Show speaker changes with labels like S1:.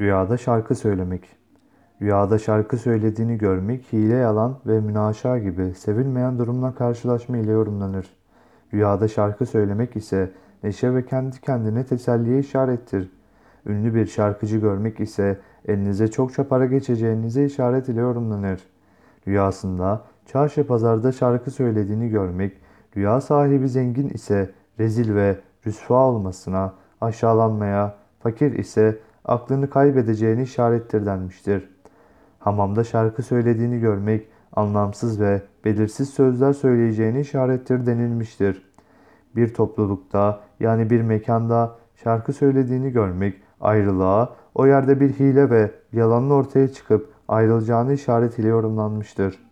S1: Rüyada şarkı söylemek. Rüyada şarkı söylediğini görmek, hile yalan ve münaşa gibi sevilmeyen durumla karşılaşma ile yorumlanır. Rüyada şarkı söylemek ise neşe ve kendi kendine teselliye işarettir. Ünlü bir şarkıcı görmek ise elinize çokça para geçeceğinize işaret ile yorumlanır. Rüyasında çarşı pazarda şarkı söylediğini görmek, rüya sahibi zengin ise rezil ve rüsva olmasına, aşağılanmaya, fakir ise aklını kaybedeceğini işarettir denmiştir. Hamamda şarkı söylediğini görmek, anlamsız ve belirsiz sözler söyleyeceğini işarettir denilmiştir. Bir toplulukta yani bir mekanda şarkı söylediğini görmek, ayrılığa, o yerde bir hile ve yalanın ortaya çıkıp ayrılacağını işaret ile yorumlanmıştır.